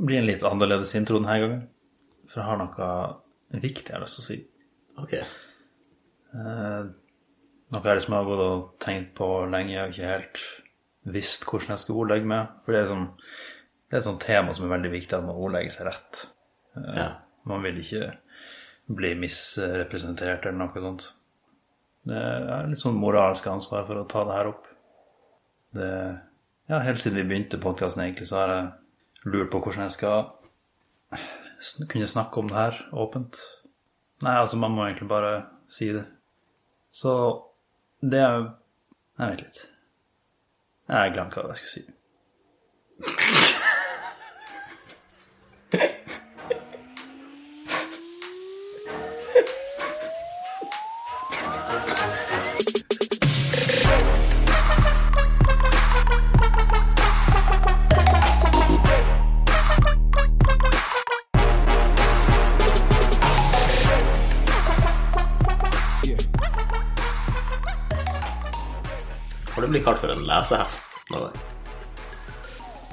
Det blir en litt annerledes intro denne gangen. For jeg har noe viktig jeg har lyst til å si. Ok. Eh, noe jeg liksom har gått og tenkt på lenge. Jeg har ikke helt visst hvordan jeg skal ordlegge meg. For det er, sånn, det er et sånt tema som er veldig viktig, at man ordlegger seg rett. Eh, Ja. Man vil ikke bli misrepresentert eller noe sånt. Det er litt sånn moralsk ansvar for å ta det her opp. Det, ja, helt siden vi begynte podkasten, egentlig, så har jeg lurt på hvordan jeg skal kunne snakke om det her åpent. Nei, altså, man må egentlig bare si det. Så det er Jeg vet litt. Jeg glemte hva jeg skulle si. Har du kalt for en lesehest?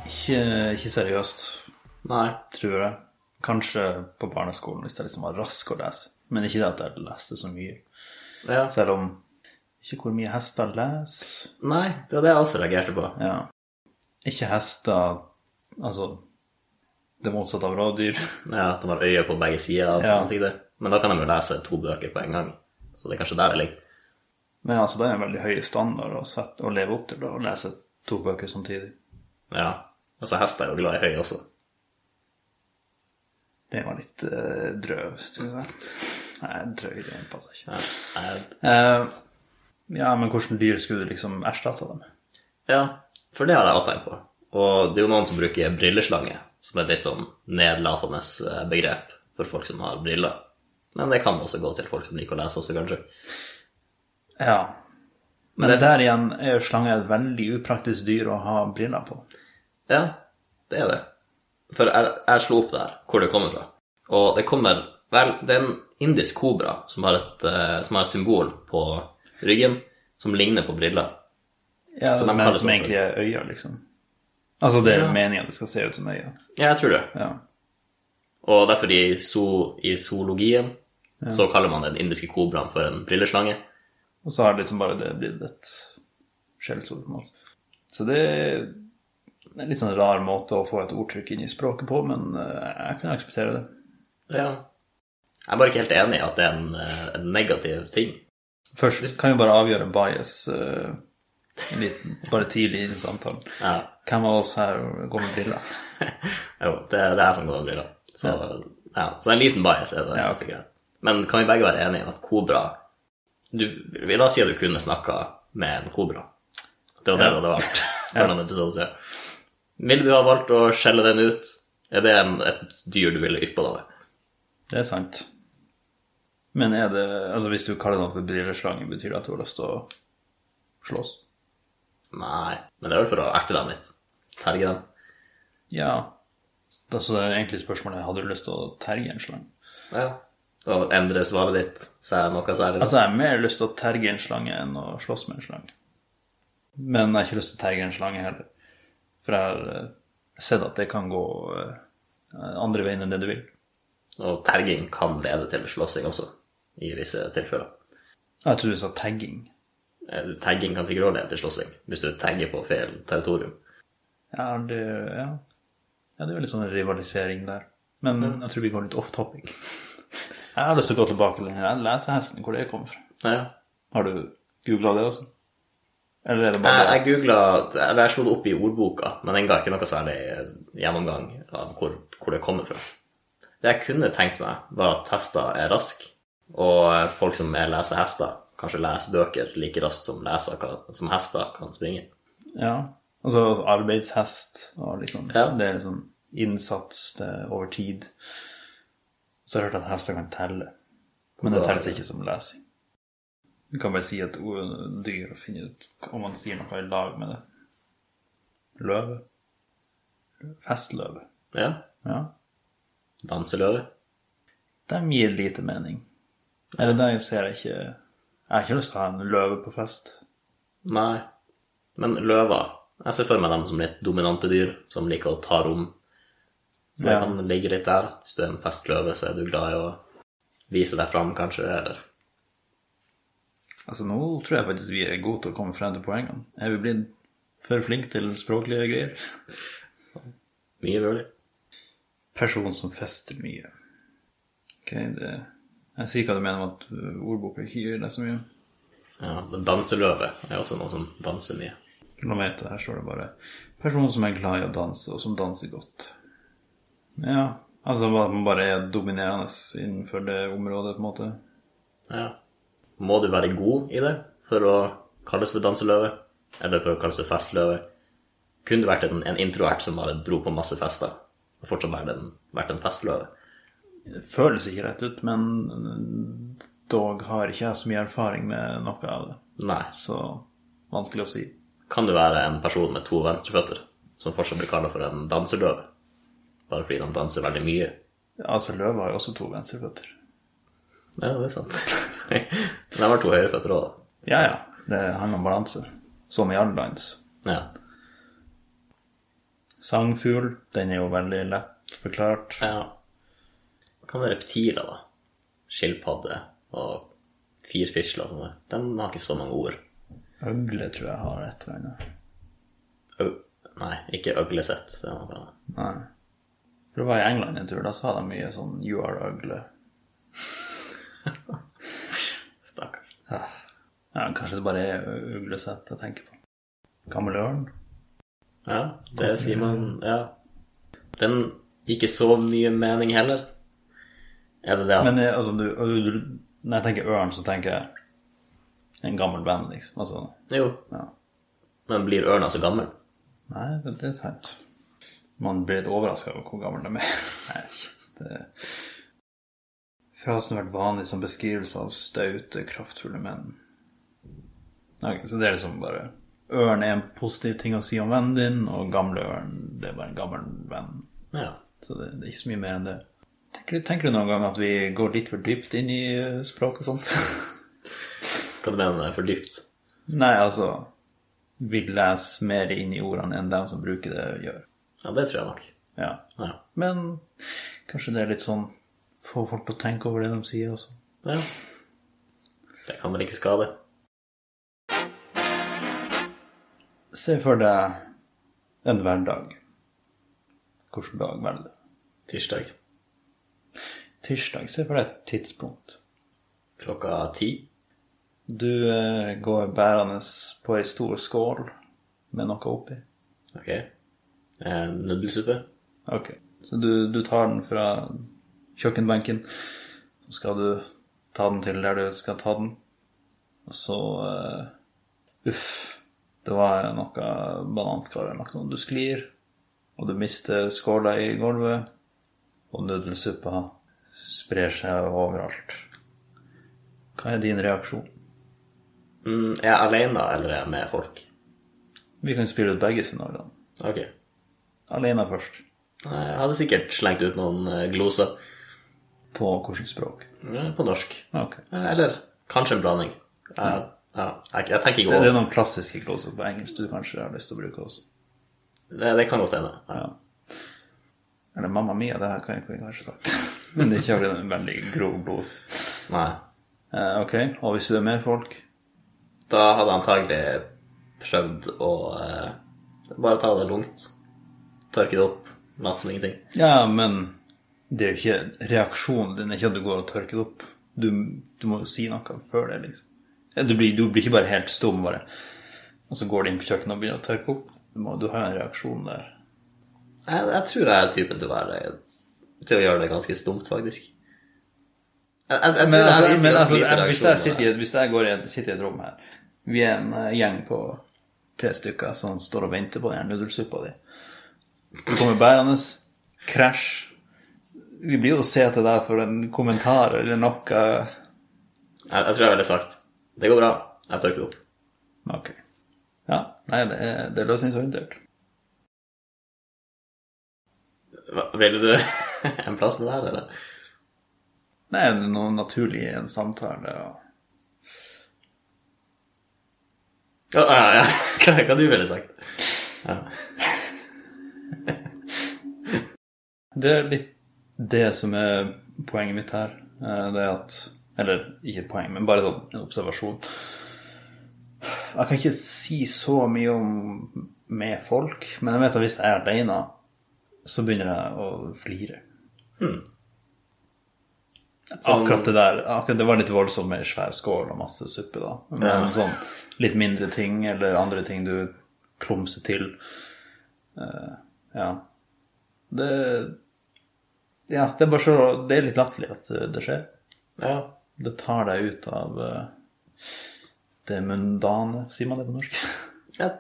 Ikke, ikke seriøst, Nei. tror jeg. Kanskje på barneskolen hvis jeg liksom var rask å lese. Men ikke det at jeg leste så mye. Ja. Selv om ikke hvor mye hester leser. Nei, det var det jeg også reagerte på. Ja. Ikke hester Altså det motsatte av rådyr. Ja, De har øye på begge sider av Ja. ansiktet. Men da kan de jo lese to bøker på en gang. Så det er kanskje der det ligger. Men altså, det er en veldig høy standard å, sette, å leve opp til da, å lese to bøker samtidig. Ja. Altså, hester er jo glad i høy også. Det var litt uh, drøv, tror jeg. Nei, drøy, det passer ikke. Ja. Jeg- Uh, ja, men hvordan dyr skulle du liksom erstatte dem med? Ja, for det har jeg også tenkt på. Og det er jo noen som bruker brilleslange, som er et litt sånn nedlatende eh, begrep for folk som har briller. Men det kan også gå til folk som liker å lese også, kanskje. Ja. Men det- der igjen er jo slange et veldig upraktisk dyr å ha briller på. Ja, det er det. For jeg, jeg slo opp der, hvor det kommer fra. Og det kommer Vel, det er en indisk kobra som har et, eh, som har et symbol på ryggen som ligner på briller. Ja, som men som egentlig er øyne, liksom. Altså, det er Ja. meningen det skal se ut som øyne. Ja, jeg tror det. Ja. Og derfor i, zo, i zoologien så kaller man den indiske kobraen for en brilleslange. Og så har liksom bare det blitt et skjellsord, på en måte. Så det er en litt sånn rar måte å få et ordtrykk inn i språket på, men eh, jeg kan akseptere det. Ja. Jeg er bare ikke helt enig i at det er en, eh, en negativ ting. Først kan vi bare avgjøre bias uh, litt, bare tidlig i samtalen. Ja. Hvem av oss her går med briller? Jo, det, det er jeg som går med briller. Så, ja. så en liten bias er det. Ja. sikkert. Men kan vi begge være enige om at kobra du, La oss si at du kunne snakka med en kobra. Det var det det hadde vært for noen episoder siden. Ville du ha valgt å skjelle den ut? Er det en, et dyr du ville yppa deg over? Det er sant. Men er det Altså, hvis du kaller noe for brilleslange, betyr det at du har lyst til å slåss? Nei, men det er vel for å erte dem litt. Terge dem. Ja. Da så er egentlig spørsmålet hadde du lyst til å terge en slange. Ja. Og endre svaret ditt seg noe særlig? Altså, jeg har mer lyst til å terge en slange enn å slåss med en slange. Men jeg har ikke lyst til å terge en slange heller. For jeg har eh, sett at det kan gå eh, andre veien enn det du vil. Og terging kan lede til slåssing også, i visse tilfeller. Jeg tror du sa tagging. Eh, Tagging kan sikkert også lede til slåssing, hvis du tagger på feil territorium. Ja, det, ja. ja, det er jo litt sånn rivalisering der. Men jeg tror vi går litt off topic. Jeg har lyst til å gå tilbake til den her lesehesten, hvor det kommer fra. Ja. Har du googla det også? Eller er det Jeg, bare jeg googla Eller jeg slo det opp i ordboka, men den ga ikke noe særlig gjennomgang av hvor, hvor det kommer fra. Det jeg kunne tenkt meg, var at hester er raske, og folk som er lesehester, kanskje leser bøker like raskt som, leser, som hester kan springe. Ja. Altså arbeidshest og liksom Ja. Det er liksom innsats det er over tid. Så har jeg hørt at hester kan telle, men det telles ikke som lesing. Du kan bare si et dyr og finne ut om man sier noe i lag med det. Løve. Festløve. Ja. Ja. Danseløve. De gir lite mening. Eller der ser jeg ikke Jeg har ikke lyst til å ha en løve på fest. Nei. Men løver Jeg ser for meg dem som litt dominante dyr, som liker å ta rom. Så det Ja. kan ligge litt der. Hvis du er en festløve, så er du glad i å vise deg fram, kanskje, eller Altså, nå tror jeg faktisk vi er gode til å komme frem til poengene. Er vi blitt for flinke til språklige greier? mye mulig. Person som fester mye. Ok, det... Jeg sier hva du mener med at ordboka ikke gir deg så mye. Ja, men danseløve er også noen som danser mye. Kilometer, her står det bare Person som er glad i å danse, og som danser godt. Ja, altså at man bare er dominerende innenfor det området, på en måte. Ja. Må du være god i det for å kalles for danseløve? Eller for å kalles for festløve? Kunne du vært en, en introvert som bare dro på masse fester, og fortsatt vært en, vært en festløve? Det føles ikke rett ut, men dog har ikke jeg så mye erfaring med noe av det. Nei. Så vanskelig å si. Kan du være en person med to venstreføtter som fortsatt blir kalla for en danseløve? Bare fordi de danser veldig mye? Altså, løva har jo også to venstreføtter. Ja, det er sant. Men de har to høyreføtter òg, da. Ja, ja. Det handler om balanse. Som i all dans. Ja. Sangfugl, den er jo veldig lett forklart. ja. Hva kan være reptiler, da? Skilpadde og firfisler og sånne. De har ikke så mange ord. Øgle tror jeg har et eller annet. Ø Nei, ikke øglesett. Det var bare Nei. For det var i England en tur, da sa de mye sånn 'you are ugly'. Stakkars. Ja, kanskje det bare er uglesett jeg tenker på. Gammel ørn? Ja, det sier man Ja. Den gir ikke så mye mening heller. Er det det at Men eh, altså, du, du, når jeg tenker ørn, så tenker jeg en gammel venn, liksom. Altså, Jo, ja. men blir ørna så gammel? Nei, det, det er sant. Man blir litt overraska over hvor gammel de er. Nei. Det... Frasen har vært vanlig som beskrivelse av staute, kraftfulle menn. Okay, så det er liksom bare Ørn er en positiv ting å si om vennen din, og gamle ørn, det er bare en gammel venn. Ja. Så det, det er ikke så mye mer enn det. Tenker, tenker du noen gang at vi går litt for dypt inn i eh, språk og sånt? Hva du mener med for dypt? Nei, altså Vi leser mer inn i ordene enn dem som bruker det, gjør. Ja, det tror jeg nok. Ja. Ja. Men kanskje det er litt sånn Få folk til å tenke over det de sier også. ja. Det kan vel ikke skade. Se for deg en hverdag. Hvilken dag velger du? Tirsdag Tirsdag. Se for deg et tidspunkt. klokka ti. Du eh, går bærende på ei stor skål med noe oppi. Ok. Eh, nudelsuppe. Ok. Så du, du tar den fra kjøkkenbenken. Så skal du ta den til der du skal ta den. Og så eh, Uff. Det var noe bananskall eller noe. Du sklir, og du mister skåla i gulvet. Og nudelsuppa sprer seg overalt. Hva er din reaksjon? Mm, er jeg alene, eller er jeg med folk? Vi kan spille ut begge scenarioene. Ok. Alene først. Jeg hadde sikkert slengt ut noen eh, gloser. På hvilket språk? På norsk. Ok. Eh, Eller kanskje en blanding. Jeg, ja, jeg, jeg tenker ikke Det, det er noen klassiske gloser på engelsk du kanskje har lyst til å bruke også. det. Det kan godt hende. Ja. Ja. Eller Mamma Mia, det her kan jeg kanskje sagt. Men det er ikke en veldig grov glose. Nei. Eh, ok, og hvis du er med folk Da hadde jeg antagelig prøvd å eh, bare ta det Tørke det opp. Lat som ingenting. Ja, men det er jo ikke reaksjonen din er ikke at du går og tørker det opp. Du, du må jo si noe før det, liksom. Du blir, du blir ikke bare helt stum, bare. Og så går du inn på kjøkkenet og begynner å tørke opp. Du, må, du har jo en reaksjon der. Jeg, jeg tror jeg er typen til å være Til å gjøre det ganske stumt, faktisk. Jeg, jeg, jeg Men, altså, men altså, hvis, jeg sitter hvis jeg går i, sitter i et rom her Vi er en eh, gjeng på tre stykker som står og venter på den her nudelsuppa di. Kommer bærende. Krasj. Vi blir jo å se til deg for en kommentar eller noe. Jeg, jeg tror jeg ville sagt Det går bra. Jeg tørker det opp. Ok. Ja. Nei, det er, det er løsningsorientert. Ville du en plass med det her, eller? Nei, det er noe naturlig i en samtale. Og... Ja, ja, ja. Hva, hva du ville sagt? Ja. Det er litt det som er poenget mitt her. Eh, Det er at Eller ikke et poeng, men bare sånn en observasjon. Jeg kan ikke si så mye om med folk, men jeg vet at hvis jeg er aleine, så begynner jeg å flire. Akkurat det der akkurat Det var litt voldsomt med svær skål og masse suppe, da. Men Ja. sånn litt mindre ting eller andre ting du klumser til uh, Ja. Det Ja, det er bare så Det er litt latterlig at eh, det skjer. Ja. Det tar deg ut av eh, det mundane, sier man det på norsk? Ja,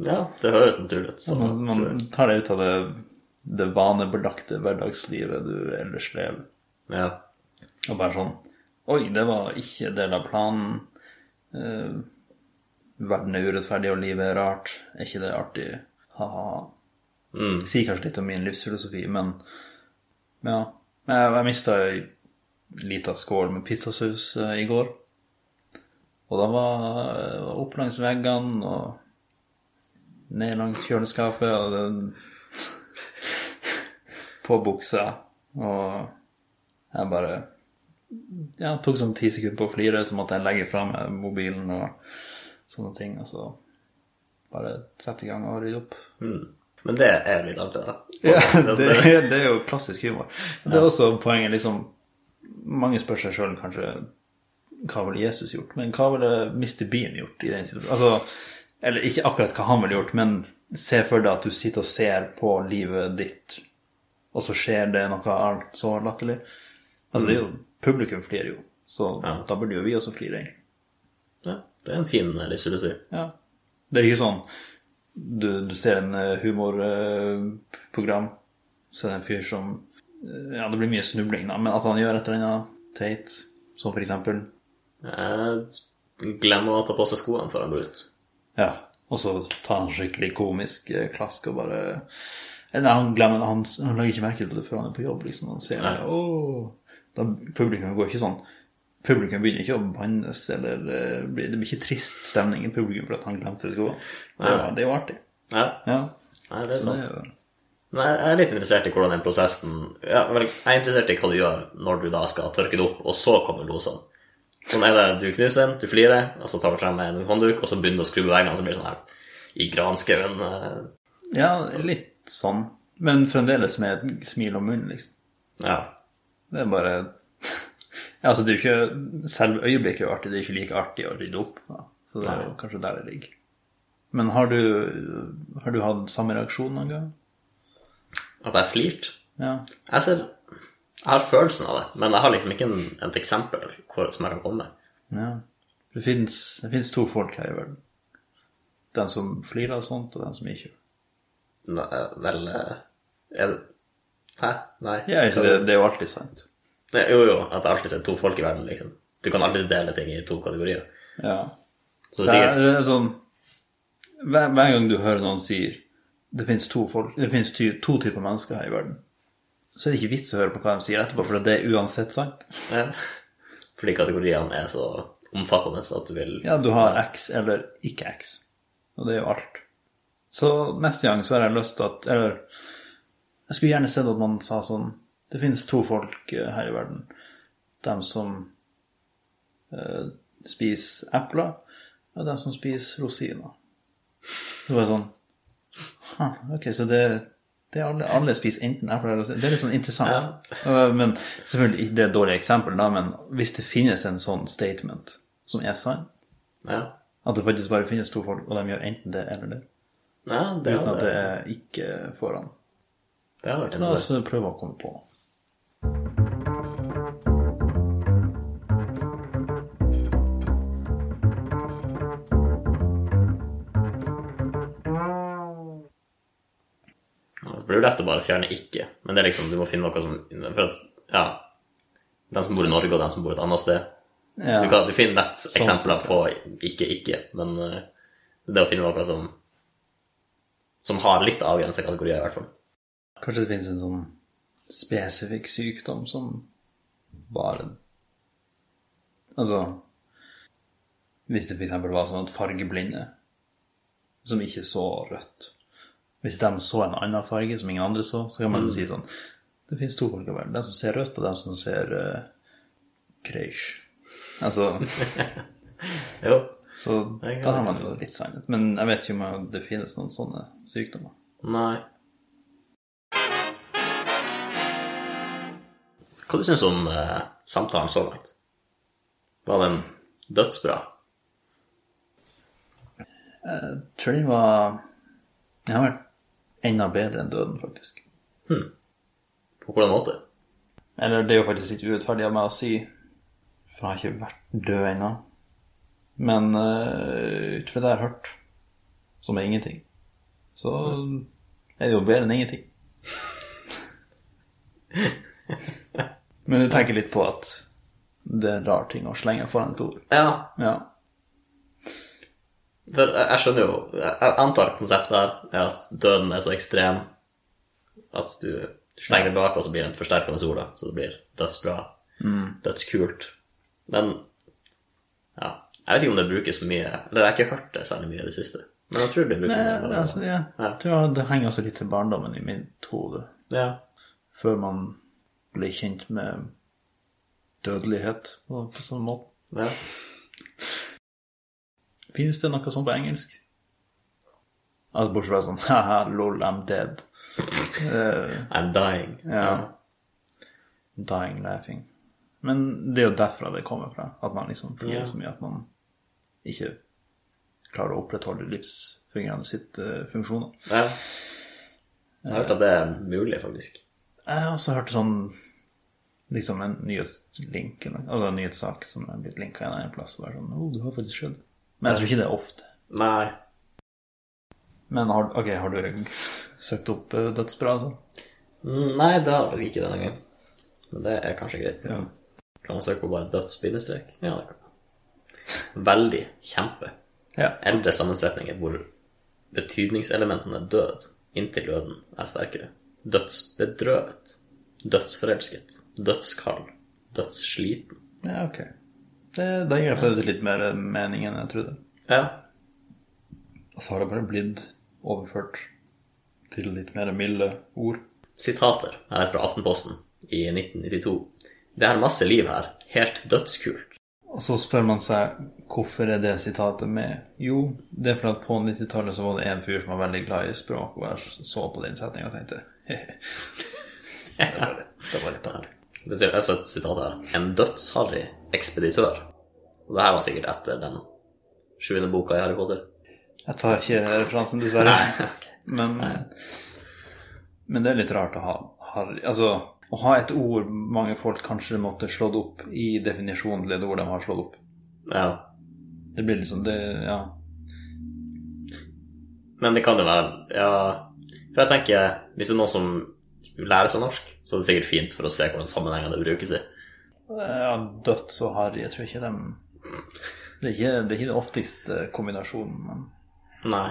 ja, det høres naturlig ut. Man, man tar deg ut av det, det vanebelagte hverdagslivet du ellers lever. ja. Og bare sånn Oi, det var ikke del av planen. Eh, verden er urettferdig, og livet er rart. Er ikke det artig? Ha-ha. Mm. Det sier kanskje litt om min livsfilosofi, men ja. Jeg, jeg mista ei lita skål med pizzasaus eh, i går. Og da var eh, opp langs veggene og ned langs kjøleskapet og den på buksa. Og jeg bare ja, tok sånn ti sekunder på å flire, så måtte jeg legge fra meg mobilen og sånne ting. Og så bare sette i gang og rydde opp. Mm. Men det er litt artig, da. Ja, Altså, det, det er jo klassisk humor. Det er også poenget liksom Mange spør seg sjøl kanskje hva ville Jesus gjort, men hva ville Mr. Bean gjort i den situasjonen? Altså, eller ikke akkurat hva han ville gjort, men se for deg at du sitter og ser på livet ditt, og så skjer det noe annet så latterlig. Altså, det er jo Publikum flirer jo, så Ja. da burde jo vi også flire, egentlig. ja, det er en fin eh, livsfilosofi. Ja. Det er ikke sånn du, du ser en eh, humorprogram, så er det en fyr som eh, Ja, det blir mye snubling, da, men at han gjør et eller annet teit, som for eksempel Jeg glemmer å ta på seg skoene før han går ut. Ja, og så tar han skikkelig komisk eh, klask og bare Eller han glemmer han, han legger ikke merke til det før han er på jobb, liksom. Han ser det, åh! Da, Publikum går ikke sånn Publikum begynner ikke å bannes, eller eh, det blir ikke trist stemning i publikum for at han glemte skoene. Det, jo- det er jo artig. Ja, Ja. Nei, det er Så sant. det er Nei, jeg er litt interessert i hvordan den prosessen ja, Jeg er interessert i hva du gjør når du da skal tørke det opp, og så kommer losene. Sånn er det du knuser den, du flirer, og så tar du frem en håndduk, og så begynner du å skru bevegelsene, så blir det sånn her i granskauen. eh, Ja, litt sånn. Men fremdeles med et smil om munnen, liksom. Ja. Det er bare Ja, altså, det er jo ikke Selve øyeblikket er jo artig, det er ikke like artig å rydde opp. Da. Så det er jo kanskje der det ligger. Men har du, har du hatt samme reaksjon noen gang? At jeg flirte. Ja. Jeg, ser, jeg har følelsen av det, men jeg har liksom ikke en, et eksempel hvor, som jeg kan komme med. ja. Det fins to folk her i verden. Den som flirer og sånt, og den som ikke gjør. Nei, vel eh, er det Hæ? Nei. Ja, det, det er jo alltid sant. Jo, jo, at det alltid er to folk i verden, liksom. Du kan alltid dele ting i to kategorier. Ja. Så Det er, sikkert det er sånn hver, hver gang du hører noen sier det finnes to folk, det finnes ty, to typer mennesker her i verden, så er det ikke vits å høre på hva de sier etterpå, for det er uansett sant. ja. Fordi kategoriene er så omfattende at du vil Ja, du har X eller ikke X, og det er jo alt. Så neste gang så har jeg lyst til at Eller jeg skulle gjerne sett at man sa sånn Det finnes to folk eh, her i verden. Dem som eh, spiser epler, og dem som spiser rosiner. Så var sånn Ok, så det, det alle, alle spiser enten epler eller rosiner. Det er litt sånn interessant. Ja. Men selvfølgelig, det er et dårlig eksempel, da, men hvis det finnes en sånn statement som er sann, Ja. at det faktisk bare finnes to folk, og de gjør enten det eller det, ja, det uten at det er ikke foran. det har vært La oss prøve å komme på noe. Det blir jo lett å bare fjerne 'ikke', men det er liksom, du må finne noe som For at, ja Den som bor i Norge, og den som bor et annet sted. Ja, Du, kan, du finner lett eksempler sånn på 'ikke, ikke', men uh, det å finne noe som som har litt avgrensa kategorier, i hvert fall. Kanskje det finnes en sånn spesifikk sykdom som bare Altså Hvis det f.eks. var sånn at fargeblinde som ikke så rødt Hvis de så en annen farge som ingen andre så, så kan man jo si sånn Det finnes to folk vel. Den som ser rødt, og de som ser uh, kreisj. Altså Jo. Så da har man jo litt sannhet. Men jeg vet ikke om det finnes noen sånne sykdommer. Nei. Hva syns du om eh, samtalen så langt? Var den dødsbra? Jeg tror den var Den har vært enda bedre enn døden, faktisk. Hmm. På hvordan måte? Eller det er jo faktisk litt urettferdig av meg å si, for jeg har ikke vært død ennå. Men uh, ut fra det jeg har hørt, som er ingenting, så er det jo bedre enn ingenting. Men du tenker litt på at det er en rar ting å slenge foran et ord. Ja, Ja. for jeg, skjønner jo Jeg antar konseptet her er at døden er så ekstrem at du slenger det bak, og så blir det en forsterkende ord, da. Så det blir dødsbra. Dødskult. Men ja. Jeg vet ikke om det brukes for mye Eller jeg har ikke hørt det særlig mye i det siste. Men jeg tror det brukes Nei, mye. altså, ja. Jeg tror det henger også litt til barndommen i mitt hode. Ja. Før man ble kjent med dødelighet på, på sånn måte. ja. Finnes det noe sånt på engelsk? Altså, bortsett fra sånn haha, lol, I'm dead. Uh, I'm dying. ja. Dying laughing. Men det er jo derfra det kommer fra. At man liksom flirer yeah. så mye at man ikke klarer å opprettholde livsfungerende sitt uh, funksjoner. Ja. Jeg har hørt at det er mulig, faktisk. Jeg har også hørt sånn liksom en nyhetslink, altså en nyhetssak som er blitt linka en annen plass. Og bare sånn, oh, det har faktisk skjedd. Men jeg tror ikke det er ofte. Nei. Men har, ok, har du søkt opp eh, dødsbra, altså? Mm, Nei, det har jeg faktisk ikke denne gangen. Men det er kanskje greit. Ja. Kan man søke på bare dødsbindestrek? Ja, det kan man. Veldig. Kjempe. Ja. Eldre sammensetninger hvor betydningselementene død inntil døden er sterkere. Dødsbedrøvet. Dødsforelsket. Dødskald. Dødssliten. Ja, ok. Det, da gir det faktisk litt mer mening enn jeg trodde. Ja. Og så har det bare blitt overført til litt mer milde ord. Sitater. er er fra Aftenposten i 1992. Det er masse liv her. Helt dødskult. Og så spør man seg hvorfor er det sitatet med? Jo, det er fordi på 90-tallet så var det en fyr som var veldig glad i språk, og jeg så på den setninga og tenkte. Det var litt, det var litt artig. Det er også et sitat her. En dødsharry ekspeditør. Og det her var sikkert etter den sjuende boka i Harry Potter. Jeg tar ikke referansen, dessverre. Men, men det er litt rart å ha, harry Altså, å ha et ord mange folk kanskje måtte slått opp i definisjonen til et ord de har slått opp. Ja. Det blir liksom det Ja. Men det kan jo være Ja. For jeg tenker, hvis det er noen som lærer seg norsk, så er det sikkert fint for å se hvordan sammenhengen det brukes i. ja dødt og harry, jeg tror ikke de det er ikke, det er ikke den oftigste kombinasjonen, men Nei.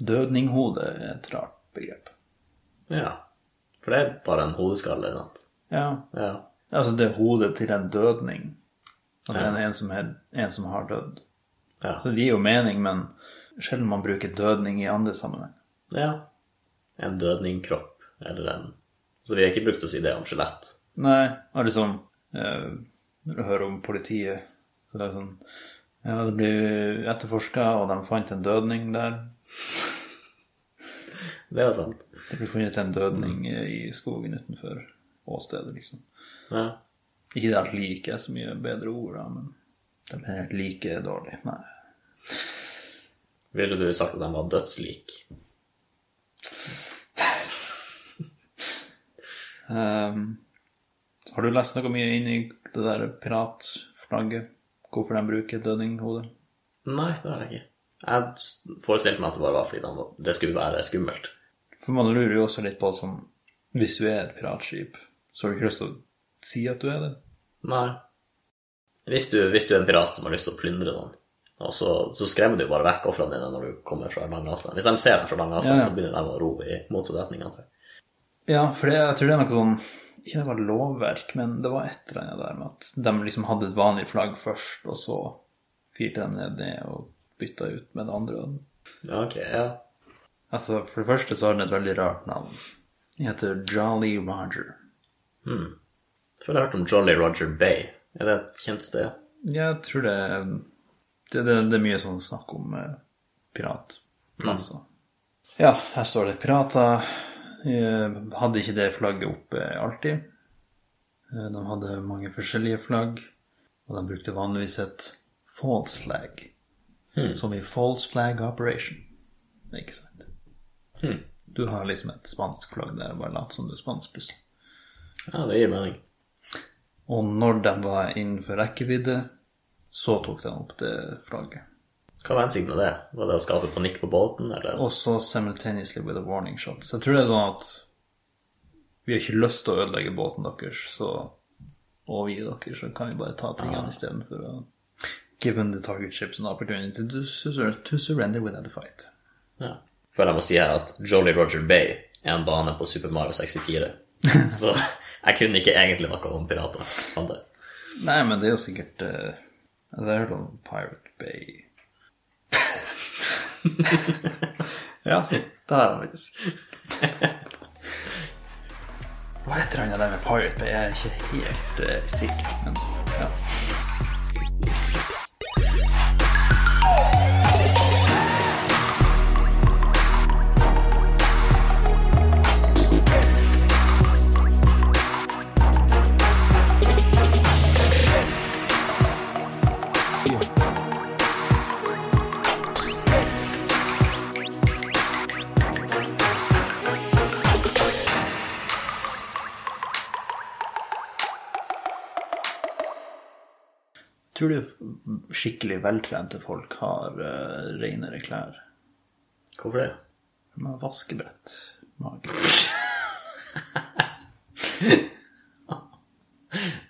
dødninghode er et rart begrep. Ja. For det er bare en hodeskalle, sant? Ja. Ja. Altså, det er hodet til en dødning. Altså Ja. en, en, som er, en som har dødd. Ja. Så det gir jo mening, men sjelden man bruker dødning i andre sammenheng. ja. En dødning kropp, eller en Så vi har ikke brukt å si det om skjelett. Nei, og liksom eh, Når du hører om politiet så det er sånn Ja, det blir etterforska, og de fant en dødning der. Det er sant. Det ble funnet en dødning i skogen utenfor åstedet, liksom. Ja. Ikke det at lik er så mye bedre ord, da, men de er like dårlig. Nei. Ville du sagt at de var dødslik? Ehm, har du lest noe mye inn i det der piratflagget? Hvorfor de bruker dødninghode? Nei, det har jeg ikke. Jeg forestilte meg at det bare var fordi det skulle være skummelt. For man lurer jo også litt på sånn Hvis du er et piratskip, så har du ikke lyst til å si at du er det? Nei. Hvis du, hvis du er en pirat som har lyst til å plyndre noen, og så, så skremmer du bare vekk ofrene dine når du kommer fra lang avstand. Hvis de ser deg fra lang avstand, Ja, ja. så begynner de å ro i motsatt retning. antar jeg. Ja, for det, jeg tror det er noe sånn Ikke det var lovverk, men det var et eller annet der med at de liksom hadde et vanlig flagg først, og så firte de ned det og bytta ut med det andre. Ok, ja. Altså, for det første så har den et veldig rart navn. Den heter Jolly Roger. Hmm. jeg har hørt om Jolly Roger Bay. Er det et kjent sted? Jeg tror det Det, det, det er mye sånn snakk om eh, piratplasser. Ja, her står det pirater. Eh, hadde ikke det flagget oppe alltid. Eh, de hadde mange forskjellige flagg, og de brukte vanligvis et false flag. Som i false flag operation. Ikke sant? Du har liksom et spansk flagg der, og bare lat som du er spansk plutselig. Ja, det gir mening. Og når de var innenfor rekkevidde, så tok de opp det flagget. Hva var hensikten med det? Var det å skape panikk på båten, eller? Også simultaneously with a warning shot. Så jeg tror det er sånn at vi har ikke lyst til å ødelegge båten deres, så overgi dere, så kan vi bare ta tingene istedenfor å Given the target ships an opportunity to, surrender without a fight. Ja. Føler jeg må si her at Jolly Roger Bay er en bane på Super Mario 64. Så jeg kunne ikke egentlig noe om pirater. Nei, men det er jo sikkert uh, Jeg har hørt om Pirate Bay. ja, det har han faktisk. Hva heter han der med Pirate Bay? Jeg er ikke helt uh, sikker, men ja. tror du skikkelig veltrente folk har eh, uh, renere klær. Hvorfor det? De har vaskebrett i magen.